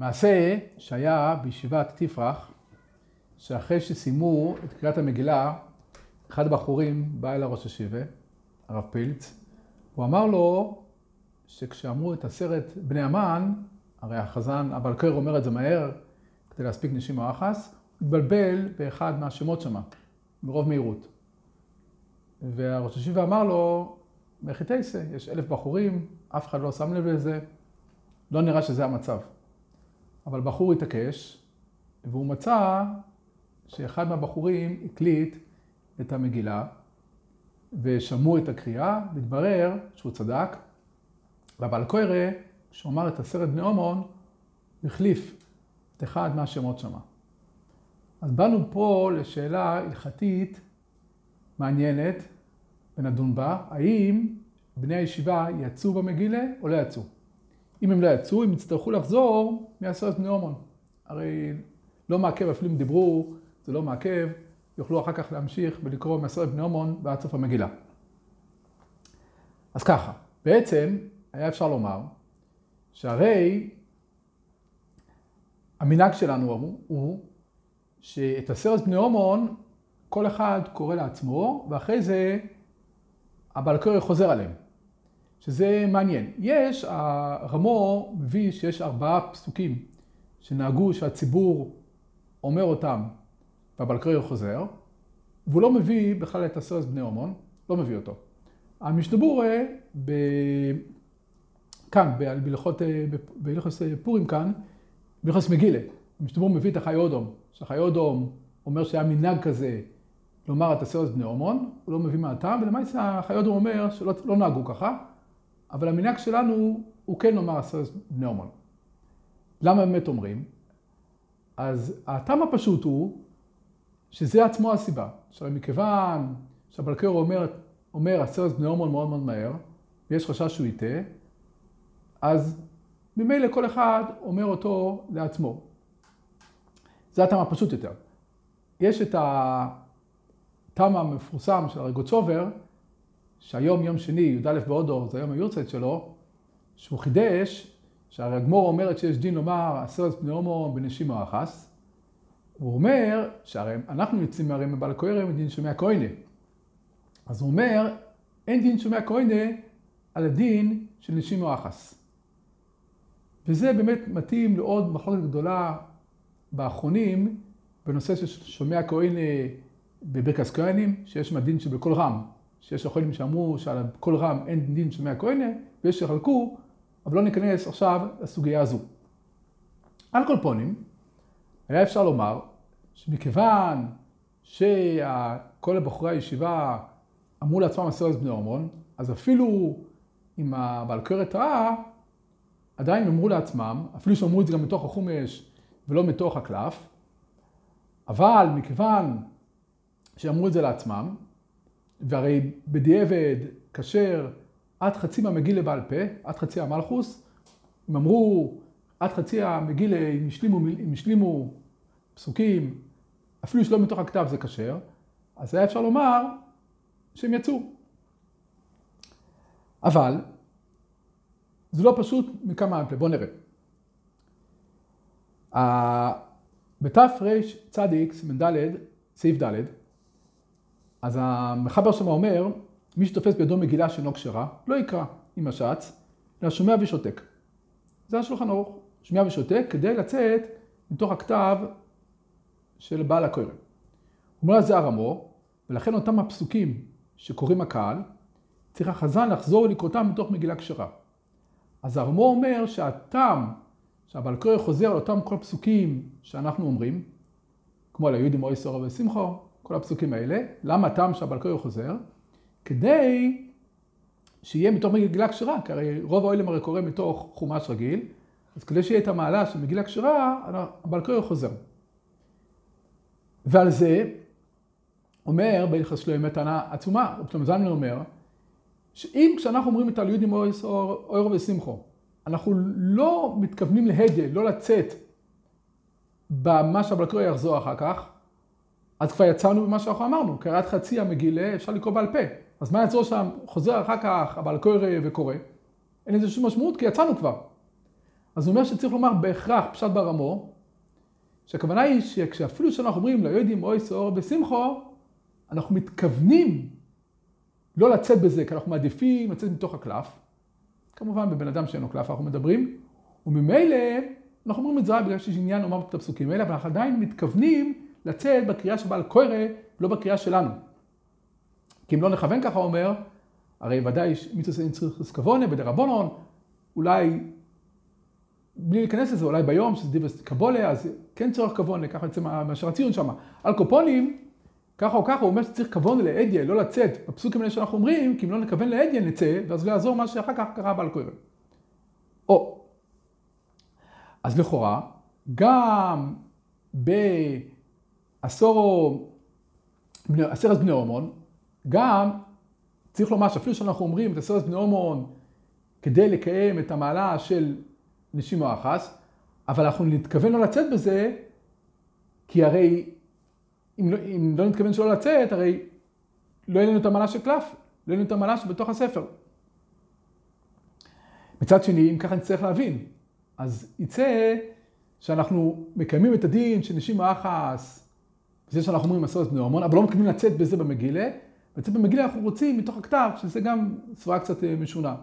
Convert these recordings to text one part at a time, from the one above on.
מעשה שהיה בישיבת תפרח, שאחרי שסיימו את קריאת המגילה, אחד הבחורים בא אל הראש השיבה, הרב פילץ, הוא אמר לו שכשאמרו את הסרט בני המן, הרי החזן, אבל קר אומר את זה מהר, כדי להספיק נשים אחס, התבלבל באחד מהשמות שמה, מרוב מהירות. והראש השיבה אמר לו, מחיתייסה, יש אלף בחורים, אף אחד לא שם לב לזה, לא נראה שזה המצב. אבל בחור התעקש, והוא מצא שאחד מהבחורים הקליט את המגילה, ושמעו את הקריאה, והתברר שהוא צדק, והבעל קוירה, אמר את הסרט בני עומון, החליף את אחד מהשמות שמה. אז באנו פה לשאלה הלכתית מעניינת, ונדון בה, האם בני הישיבה יצאו במגילה או לא יצאו. אם הם לא יצאו, הם יצטרכו לחזור מעשרת בני עומון. הרי לא מעכב, אפילו אם דיברו, זה לא מעכב, יוכלו אחר כך להמשיך ולקרוא מעשרת בני עומון ועד סוף המגילה. אז ככה, בעצם היה אפשר לומר שהרי המנהג שלנו הוא, הוא שאת עשרת בני עומון כל אחד קורא לעצמו, ואחרי זה הבעל קורא חוזר עליהם. שזה מעניין. יש, הרמו מביא שיש ארבעה פסוקים שנהגו שהציבור אומר אותם והבלקריר חוזר, והוא לא מביא בכלל את עשרת בני עומון, לא מביא אותו. המשתבורה, ב... כאן, בהלכות, בהלכות פורים כאן, בהלכות מגילה, המשתבור מביא את החי אודום, שהחי אודום אומר שהיה מנהג כזה לומר את עשרת בני עומון, הוא לא מביא מהטעם, ולמעשה החי אודום אומר שלא לא נהגו ככה, אבל המנהג שלנו הוא כן לומר עשרת בני עומון. למה באמת אומרים? אז הטעם הפשוט הוא שזה עצמו הסיבה. עכשיו, מכיוון שהבלקר אומר, אומר עשרת בני עומון מאוד מאוד מהר, ויש חשש שהוא יטעה, אז ממילא כל אחד אומר אותו לעצמו. זה הטעם הפשוט יותר. יש את הטעם המפורסם של הרגוצ'ובר, שהיום יום שני, י"א באודור, זה היום היורצייט שלו, שהוא חידש, שהרי הגמור אומרת שיש דין לומר עשרת בני הומו בנשים אחס. הוא אומר שהרי אנחנו יוצאים מהרי מבעל כהרם מדין שומע כהנה. אז הוא אומר, אין דין שומע כהנה על הדין של נשים אחס. וזה באמת מתאים לעוד מחלוקת גדולה באחרונים, בנושא של שומע כהנה בברכס כהנים, שיש מדין שבקול רם שיש יכולים שאמרו שעל כל רם אין דין שומע כהנה, ויש שחלקו, אבל לא ניכנס עכשיו לסוגיה הזו. על כל פונים, היה אפשר לומר שמכיוון שכל הבחורי הישיבה אמרו לעצמם עשרת בני עומרון, אז אפילו אם הבעל כרת טעה, עדיין אמרו לעצמם, אפילו שאמרו את זה גם מתוך החומש ולא מתוך הקלף, אבל מכיוון שאמרו את זה לעצמם, והרי בדיעבד, כאשר עד חצי מהמגיל לבעל פה, עד חצי המלכוס, הם אמרו עד חצי המגיל, אם השלימו, אם השלימו פסוקים, אפילו שלא מתוך הכתב זה כשר, אז היה אפשר לומר שהם יצאו. אבל זה לא פשוט מכמה אנפלה, בואו נראה. בתרצ"ד, ד', סעיף ד', אז המחבר שם אומר, מי שתופס בידו מגילה שאינו כשרה, לא יקרא עם השץ, אלא שומע ושותק. זה השולחן ערוך, שומע ושותק כדי לצאת מתוך הכתב של בעל הכהן. הוא אומר על זה הרמו, ולכן אותם הפסוקים שקוראים הקהל, צריך החזן לחזור ולקרותם מתוך מגילה כשרה. אז הרמו אומר שהטעם שהבעל כהן חוזר על אותם כל פסוקים שאנחנו אומרים, כמו על היהודים אוי סורו ושמחו, כל הפסוקים האלה. למה הטעם שהבלקורי חוזר? כדי שיהיה מתוך מגילה כשרה, כי הרי רוב האוילם הרי קורה מתוך חומש רגיל, אז כדי שיהיה את המעלה של מגילה כשרה, הבלקורי חוזר. ועל זה אומר בהלכס שלו טענה עצומה, רב שלמה זלמן אומר, שאם כשאנחנו אומרים את על יהודים אוירו ושמחו, אנחנו לא מתכוונים להדה, לא לצאת במה שהבלקורי יחזור אחר כך, אז כבר יצאנו ממה שאנחנו אמרנו, קריאת חצי המגילה אפשר לקרוא בעל פה. אז מה יעזור שם, חוזר אחר כך הבעל קורא וקורא? אין לזה שום משמעות, כי יצאנו כבר. אז הוא אומר שצריך לומר בהכרח פשט ברמו, שהכוונה היא שכשאפילו שאנחנו אומרים לא יודעים אוי סעור בשמחו, אנחנו מתכוונים לא לצאת בזה, כי אנחנו מעדיפים לצאת מתוך הקלף. כמובן, בבן אדם שאין לו קלף אנחנו מדברים, וממילא אנחנו אומרים את זה רק בגלל שיש עניין לומר את הפסוקים האלה, אבל אנחנו עדיין מתכוונים לצאת בקריאה של בעל קוירה, לא בקריאה שלנו. כי אם לא נכוון ככה, אומר, הרי ודאי מיתוס אין צריך לסקבונה בדרבנון, אולי, בלי להיכנס לזה, אולי ביום שזה דיבס קבולה, אז כן צורך כבונה, ככה יוצא מאשר הציון שם. על קופונים, ככה או ככה, הוא אומר שצריך כבון לאדיה, לא לצאת. בפסוקים האלה שאנחנו אומרים, כי אם לא נכוון לאדיה נצא, ואז לא יעזור מה שאחר כך קרה בעל קוירה. או, אז לכאורה, גם עשרת בני הומון, גם צריך לומר שאפילו שאנחנו אומרים את עשרת בני הומון כדי לקיים את המעלה של נשים או אחס, אבל אנחנו נתכוון לא לצאת בזה, כי הרי אם לא, אם לא נתכוון שלא לצאת, הרי לא יהיה לנו את המעלה של קלף, לא יהיה לנו את המעלה שבתוך הספר. מצד שני, אם ככה נצטרך להבין, אז יצא שאנחנו מקיימים את הדין של נשים האחס, זה שאנחנו אומרים מסורת בני הורמון, אבל לא מתכוונים לצאת בזה במגילה, לצאת במגילה אנחנו רוצים מתוך הכתב, שזה גם סברה קצת אה, משונה.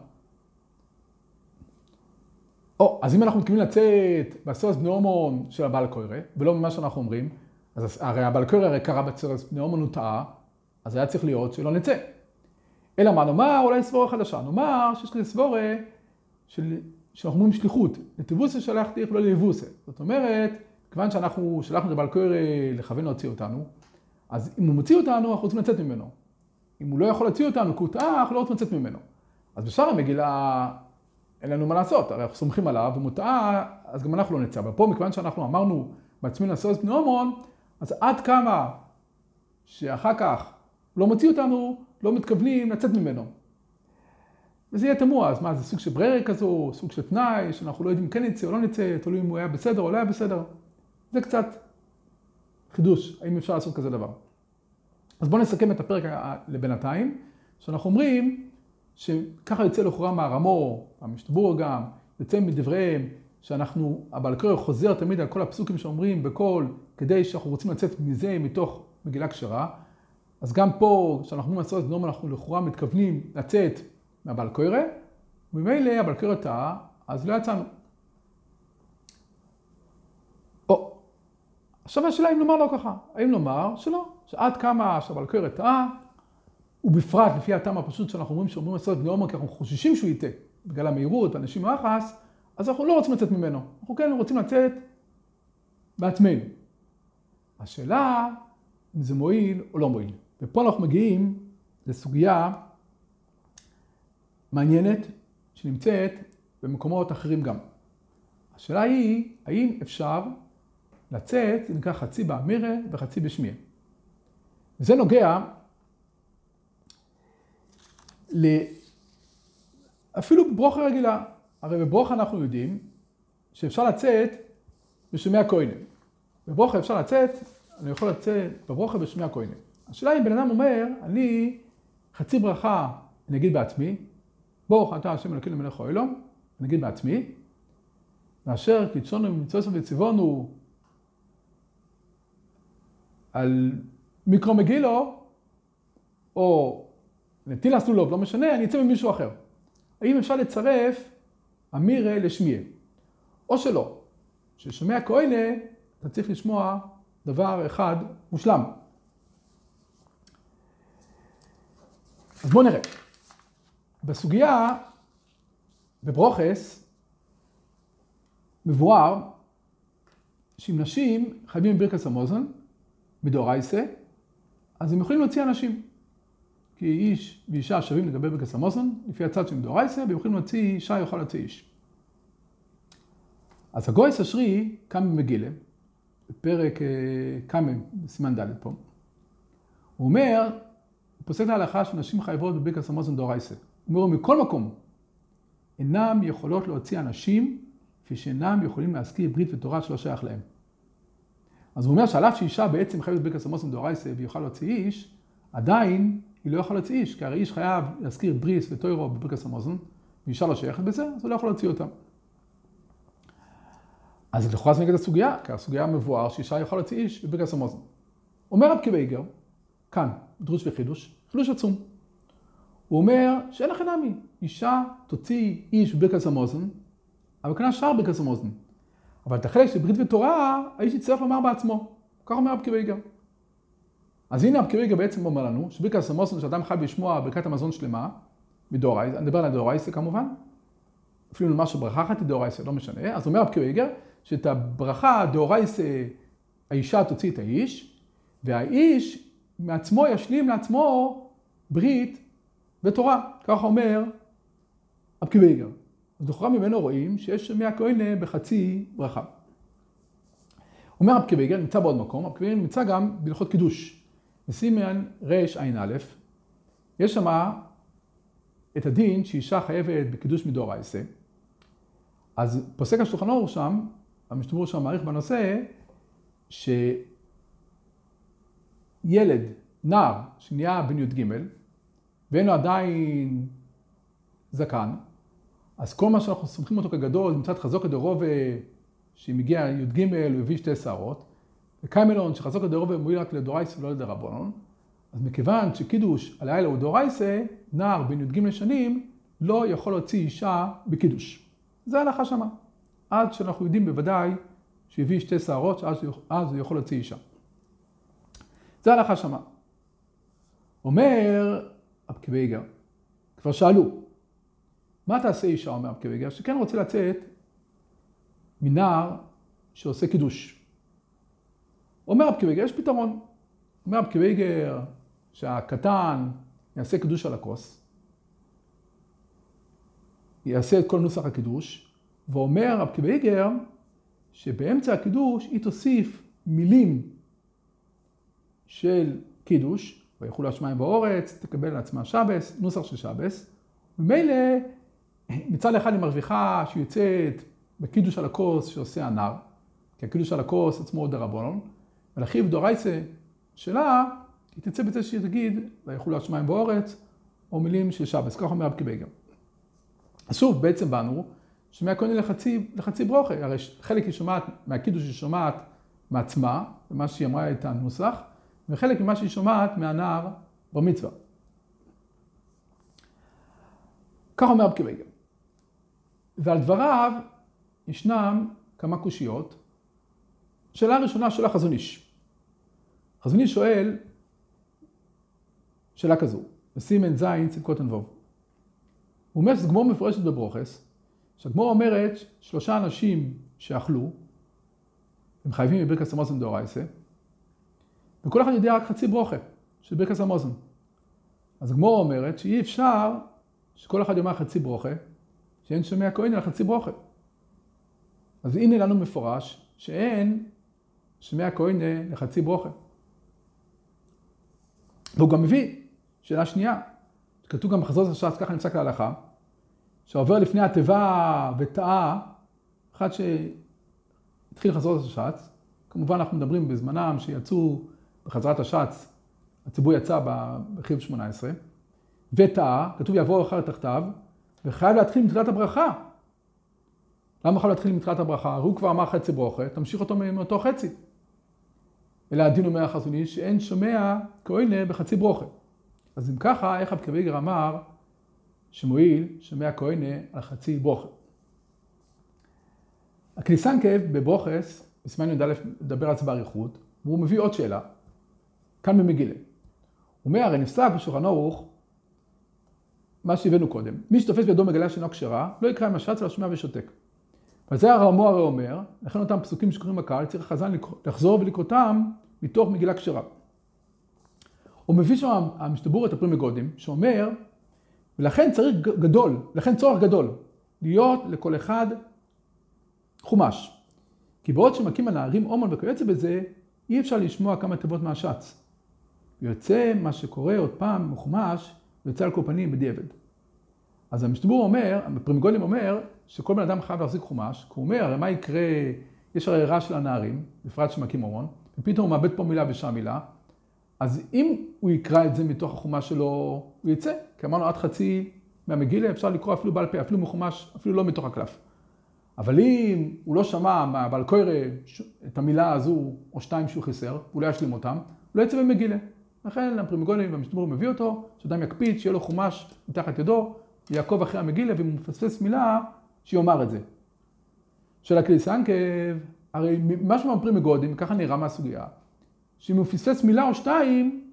או, אז אם אנחנו מתכוונים לצאת בסורת בני הורמון של הבעל קוירה, ולא ממה שאנחנו אומרים, אז הרי הבעל קוירה הרי קרא בסורת בני הורמון הוא טעה, אז היה צריך להיות שלא נצא. אלא מה נאמר? אולי סבורה חדשה. נאמר שיש כזה סבורה של שאנחנו אומרים שליחות, לטיבוסה שלחתי ולא ליבוסה. זאת אומרת, כיוון שאנחנו שלחנו את הבעל קויר לכוון להוציא אותנו, אז אם הוא מוציא אותנו, אנחנו רוצים לצאת ממנו. אם הוא לא יכול להוציא אותנו כי הוא טעה, אנחנו לא רוצים לצאת ממנו. אז בשאר המגילה אין לנו מה לעשות, הרי אנחנו סומכים עליו, אם הוא טעה, אז גם אנחנו לא נצא. אבל פה, מכיוון שאנחנו אמרנו בעצמנו לעשות בני הומון, אז עד כמה שאחר כך לא מוציא אותנו, לא מתכוונים לצאת ממנו. וזה יהיה תמוה, אז מה, זה סוג של בררה כזו, סוג של תנאי, שאנחנו לא יודעים אם כן נצא או לא נצא, תלוי אם הוא היה בסדר או לא היה בסדר. זה קצת חידוש, האם אפשר לעשות כזה דבר. אז בואו נסכם את הפרק לבינתיים, שאנחנו אומרים שככה יוצא לכאורה מהרמו, המשתבור גם, יוצא מדבריהם, שאנחנו, הבעל קורא חוזר תמיד על כל הפסוקים שאומרים בקול, כדי שאנחנו רוצים לצאת מזה, מתוך מגילה כשרה. אז גם פה, כשאנחנו אומרים לעשות את נורמה, אנחנו לכאורה מתכוונים לצאת מהבעל קוירה, וממילא הבעל קוירה טעה, אז לא יצאנו. או, עכשיו השאלה אם לומר לא ככה, האם לומר שלא, שעד כמה קוירה טעה, ובפרט לפי הטעם הפשוט שאנחנו אומרים שאומרים לעשות בני עומר כי אנחנו חוששים שהוא יטעה, בגלל המהירות, אנשים מהחס, אז אנחנו לא רוצים לצאת ממנו, אנחנו כן רוצים לצאת בעצמנו. השאלה אם זה מועיל או לא מועיל. ופה אנחנו מגיעים לסוגיה מעניינת שנמצאת במקומות אחרים גם. השאלה היא, האם אפשר לצאת, זה נקרא חצי באמירה וחצי בשמיע. וזה נוגע ל... אפילו בברוכה רגילה. הרי בברוכה אנחנו יודעים שאפשר לצאת בשמי הכהנים. בברוכה אפשר לצאת, אני יכול לצאת בברוכה בשמי הכהנים. השאלה אם בן אדם אומר, אני חצי ברכה, אני אגיד בעצמי, ברוך אתה השם אלוקינו מלך העולם, נגיד בעצמי, מאשר קידשונו ממצוות וציוונו על מיקרו מגילו, או נטילה סלולוב, לא משנה, אני אצא ממישהו אחר. האם אפשר לצרף אמירה לשמיעה? או שלא, ששומע כהנה, אתה צריך לשמוע דבר אחד מושלם. אז בואו נראה. בסוגיה, בברוכס, מבואר שאם נשים חייבים בברכס המוזן, מדאורייסה, אז הם יכולים להוציא אנשים. כי איש ואישה שווים לגבי המוזן, לפי הצד של מדאורייסה, והם יכולים להוציא, אישה יוכל להוציא איש. אז הגויס אשרי קם במגילה, בפרק אה, קאמה, בסימן ד' פה. הוא אומר, הוא פוסק להלכה שנשים חייבות בברכס המוזן דאורייסה. הוא אומר, מכל מקום, אינם יכולות להוציא אנשים כפי שאינם יכולים להזכיר ברית ותורה שלא שייך להם. אז הוא אומר שעל אף שאישה בעצם חייבת ברכס המוסם דאורייסה ויוכל להוציא איש, עדיין היא לא יכולה להוציא איש, כי הרי איש חייב להזכיר בריס וטוירו בברכס המוסם, ואישה לא שייכת בזה, אז הוא לא יכול להוציא אותם. אז לכאורה זה נגד הסוגיה, כי הסוגיה מבואר שאישה יכולה להוציא איש בברכס המוזן. אומר רב קיבייגר, כאן, דרוש וחידוש, חידוש עצום. הוא אומר שאין לכם נמי, אישה תוציא איש בברכס המוזן, אבל כנראה שאר ברכס המוזן. אבל את החלק של ברית ותורה, האיש יצטרך לומר בעצמו. כך אומר רב קיבייגר. אז הנה רב קיבייגר בעצם אומר לנו, שברכס המוזן, שאדם חייב לשמוע ברכת המזון שלמה, מדאורייסה, אני מדבר על הדאורייסה כמובן, אפילו לומר שברכה אחת היא לא משנה, אז אומר רב קיבייגר, שאת הברכה דאורייסה, האישה תוציא את האיש, והאיש מעצמו ישלים לעצמו ברית ותורה. כך אומר רב עקיבא אייגר. אז לכאורה ממנו רואים ששומע כעונה בחצי ברכה. אומר רב עקיבא אייגר, נמצא בעוד מקום, רב עקיבא אייגר נמצא גם בהלכות קידוש. בסימן רע"א, יש שם את הדין שאישה חייבת בקידוש מדאורייסה. אז פוסק השולחן אור שם, המשתמור שם מעריך בנושא, שילד, נער, שנהיה בן י"ג, ואין לו עדיין זקן, אז כל מה שאנחנו סומכים אותו כגדול, זה מצד חזוק הדרובה, שאם הגיע י"ג הוא הביא שתי שערות, וקיימלון שחזוק הדרובה מועיל רק לדורייסה ולא לדרבנון, אז מכיוון שקידוש הלילה הוא דורייסה, נער בן י"ג שנים לא יכול להוציא אישה בקידוש. זה ההלכה שמה. עד שאנחנו יודעים בוודאי שהביא שתי שערות, שאז הוא יכול להוציא אישה. זה ההלכה שמה. אומר אבקבייגר, כבר שאלו, מה תעשה אישה, אומר אבקבייגר, שכן רוצה לצאת מנער שעושה קידוש. אומר אבקבייגר, יש פתרון. אומר אבקבייגר שהקטן יעשה קידוש על הכוס, יעשה את כל נוסח הקידוש, ואומר רב קיבייגר שבאמצע הקידוש היא תוסיף מילים של קידוש, ויחולו השמיים באורץ, תקבל לעצמה שבס, נוסח של שבס, ומילא מצד אחד היא מרוויחה שהיא יוצאת בקידוש על הכוס שעושה הנער, כי הקידוש על הכוס עצמו הוא דרבנון, ולחיב דאורייסא שלה, היא תצא בזה שהיא תגיד, ויכולו השמיים והארץ, או מילים של שבס, כך אומר רבי עקיבא איגר. אז שוב, בעצם באנו שומע כעונה לחצי, לחצי ברוכה, הרי חלק היא שומעת, מהקידוש היא שומעת מעצמה, ומה שהיא אמרה את הנוסח, וחלק ממה שהיא שומעת מהנער במצווה. כך אומר רבי עקיבא איגר. ועל דבריו ישנם כמה קושיות. שאלה ראשונה שואל החזון איש. חזון איש שואל שאלה כזו, בסימן זין צדקות ענבוב. הוא אומר שזו גמור מפורשת בברוכס, שהגמור אומרת שלושה אנשים שאכלו, הם חייבים בברכס המוזן דאורייסה, וכל אחד יודע רק חצי ברוכה של ברכס המוזן. אז הגמור אומרת שאי אפשר שכל אחד יאמר חצי ברוכה, שאין שומע כהן אלא חצי ברוכה. אז הנה לנו מפורש שאין שומע כהן לחצי ברוכה. והוא גם מביא שאלה שנייה, כתוב גם בחזות הש"ס, ככה נמצא כהלכה, שעובר לפני התיבה וטעה, אחד שהתחיל חזרות הש"ץ, כמובן אנחנו מדברים בזמנם שיצאו בחזרת הש"ץ, הציבור יצא בחיוב 18, וטעה, כתוב יעבור אחר תחתיו, וחייב להתחיל מתחילת הברכה. למה חייב להתחיל מתחילת הברכה? הוא כבר אמר חצי ברוכה, תמשיך אותו מאותו חצי. אלא הדין אומר החזוני שאין שומע כהנה בחצי ברוכה. אז אם ככה, איך אבקוויגר אמר, שמועיל שמי הכהנה על חצי ברוכה. הכניסנקב בברוכס, בסימן י"א מדבר על זה באריכות, והוא מביא עוד שאלה, כאן במגילה. הוא אומר, הרי נפסק בשולחן ערוך, מה שהבאנו קודם, מי שתופס בידו מגלה שאינו כשרה, לא יקרא עם השץ אלא שומע ושותק. ועל זה הרמו הרי אומר, לכן אותם פסוקים שקוראים בקהל, צריך החזן לחזור ולקרותם מתוך מגילה כשרה. הוא מביא שם המשתבור את הפרי מגודים, שאומר ולכן צריך גדול, לכן צורך גדול, להיות לכל אחד חומש. כי בעוד שמכים הנערים אומן וכיוצא בזה, אי אפשר לשמוע כמה תיבות מהשץ. ויוצא מה שקורה עוד פעם מחומש, ויוצא על כל פנים בדיעבד. אז המשתבור אומר, הפרימגולים אומר, שכל בן אדם חייב להחזיק חומש, כי הוא אומר, הרי מה יקרה, יש הרי רע של הנערים, בפרט שמכים אומן, ופתאום הוא מאבד פה מילה ושם מילה, אז אם הוא יקרא את זה מתוך החומש שלו, הוא יצא. כי אמרנו עד חצי מהמגילה אפשר לקרוא אפילו בעל פה, אפילו מחומש, אפילו לא מתוך הקלף. אבל אם הוא לא שמע מהבעל קוירה את המילה הזו או שתיים שהוא חיסר, הוא לא ישלים אותם, לא יצא במגילה. לכן הפרי מגדים והמשנה ברורה מביא אותו, שאדם יקפיד, שיהיה לו חומש מתחת ידו, יעקוב אחרי המגילה, ואם הוא מפספס מילה, שיאמר את זה. שואל הקהילס יעקב, הרי משהו מהפרי מגדים, ככה נראה מהסוגיה, שאם הוא פספס מילה או שתיים,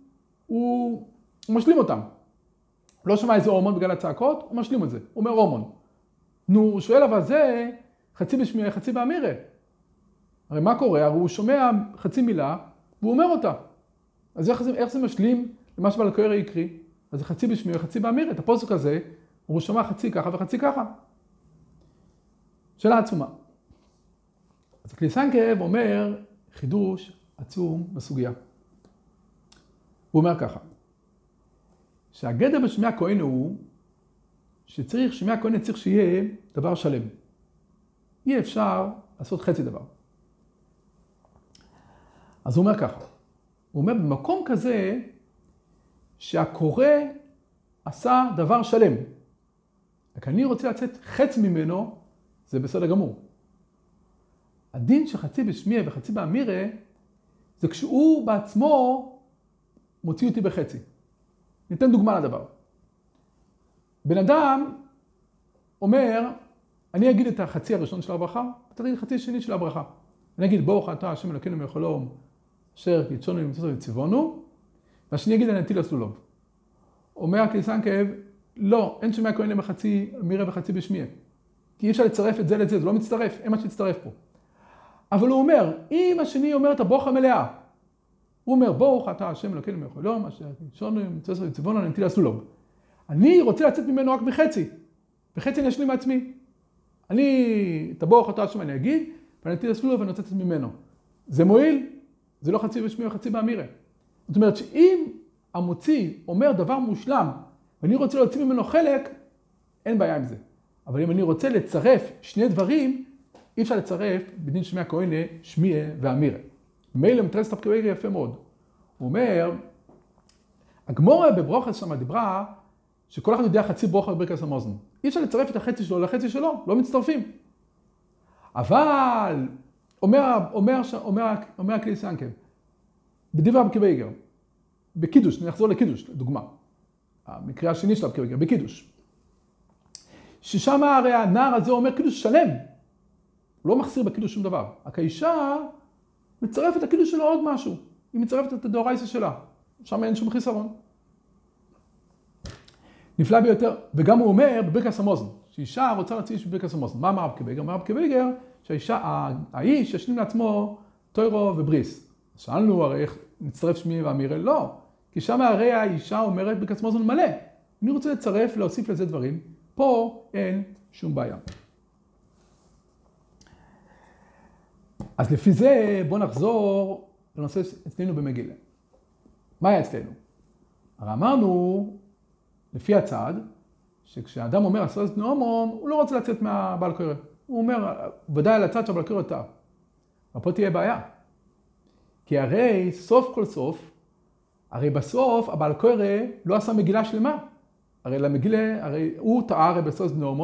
הוא, הוא משלים אותם. לא שמע איזה הורמון בגלל הצעקות, הוא משלים את זה, הוא אומר הורמון. נו, הוא שואל אבל זה חצי בשמיעה, חצי באמירה. הרי מה קורה? הרי הוא שומע חצי מילה, והוא אומר אותה. אז איך זה, איך זה משלים למה שבעל הקוירה יקריא? אז זה חצי בשמיעה, חצי באמירה. את הפוסק הזה, הוא שומע חצי ככה וחצי ככה. שאלה עצומה. אז קליסנקב אומר חידוש עצום בסוגיה. הוא אומר ככה, שהגדר בשמי הכהן הוא שצריך, שמי הכהן צריך שיהיה דבר שלם. אי אפשר לעשות חצי דבר. אז הוא אומר ככה, הוא אומר במקום כזה שהקורא עשה דבר שלם. רק אני רוצה לצאת חצי ממנו, זה בסדר גמור. הדין של חצי בשמיע וחצי באמירה, זה כשהוא בעצמו מוציא אותי בחצי. ניתן דוגמה לדבר. בן אדם אומר, אני אגיד את החצי הראשון של הברכה, אתה תגיד חצי שני של הברכה. אני אגיד, ברוך אתה השם אלוקינו מיכולום, אשר קידשונו ומצוותו וציוונו, והשני יגיד, אני אטיל הסלולוב. אומר הקליסנקב, לא, אין שומע כהן בחצי מירה וחצי בשמיע. כי אי אפשר לצרף את זה לזה, זה לא מצטרף, אין מה שיצטרף פה. אבל הוא אומר, אם השני אומר את הברוך המלאה, הוא אומר, ברוך אתה השם אלוקינו מיכולום, אשר קידשונו ומצוותו וציוונו, אטיל הסלולוב. אני רוצה לצאת ממנו רק בחצי, בחצי אני אשלים מעצמי. אני, את הברוך אתה השם אני אגיד, ואני אטיל הסלולוב ואני רוצה לצאת ממנו. זה מועיל? זה לא חצי בשמי וחצי באמירה. זאת אומרת שאם המוציא אומר דבר מושלם, ואני רוצה להוציא ממנו חלק, אין בעיה עם זה. אבל אם אני רוצה לצרף שני דברים, אי אפשר לצרף בדין שמי הכהנה, שמיה ואמירה. מילא מטרס הפקוויגה יפה מאוד. הוא אומר, הגמורה בברוכס שם דיברה שכל אחד יודע חצי ברוכה בברכס המאזן. אי אפשר לצרף את החצי שלו לחצי שלו, לא מצטרפים. אבל, אומר, אומר, אומר, אומר הקהילס יעקב, בדברי רבי עקיבא איגר, בקידוש, נחזור לקידוש, לדוגמה. המקרה השני של רבי עקיבא איגר, בקידוש. ששם הרי הנער הזה אומר קידוש שלם. הוא לא מחסיר בקידוש שום דבר. רק האישה מצרפת לקידוש שלו עוד משהו. היא מצרפת את הדאורייסא שלה. שם אין שום חיסרון. נפלא ביותר, וגם הוא אומר בברכס המזון, שאישה רוצה להוציא איש בברכס המזון. מה אמר רב אמר רב קוויגר, שהאישה, האיש ישלים לעצמו טוירו ובריס. שאלנו הרי איך נצטרף שמי ואמירה? לא. כי שם הרי האישה אומרת ברכס המוזן מלא. אני רוצה לצרף, להוסיף לזה דברים. פה אין שום בעיה. אז לפי זה בואו נחזור לנושא אצלנו במגילה. מה היה אצלנו? הרי אמרנו לפי הצעד, שכשאדם אומר עשרת נאומון, הוא לא רוצה לצאת מהבעל קורא. הוא אומר, ודאי על הצד שהבעל קורא טעה. אבל פה תהיה בעיה. כי הרי סוף כל סוף, הרי בסוף הבעל קורא לא עשה מגילה שלמה. הרי למגילה, הרי הוא טעה הרי בסוף נאומון,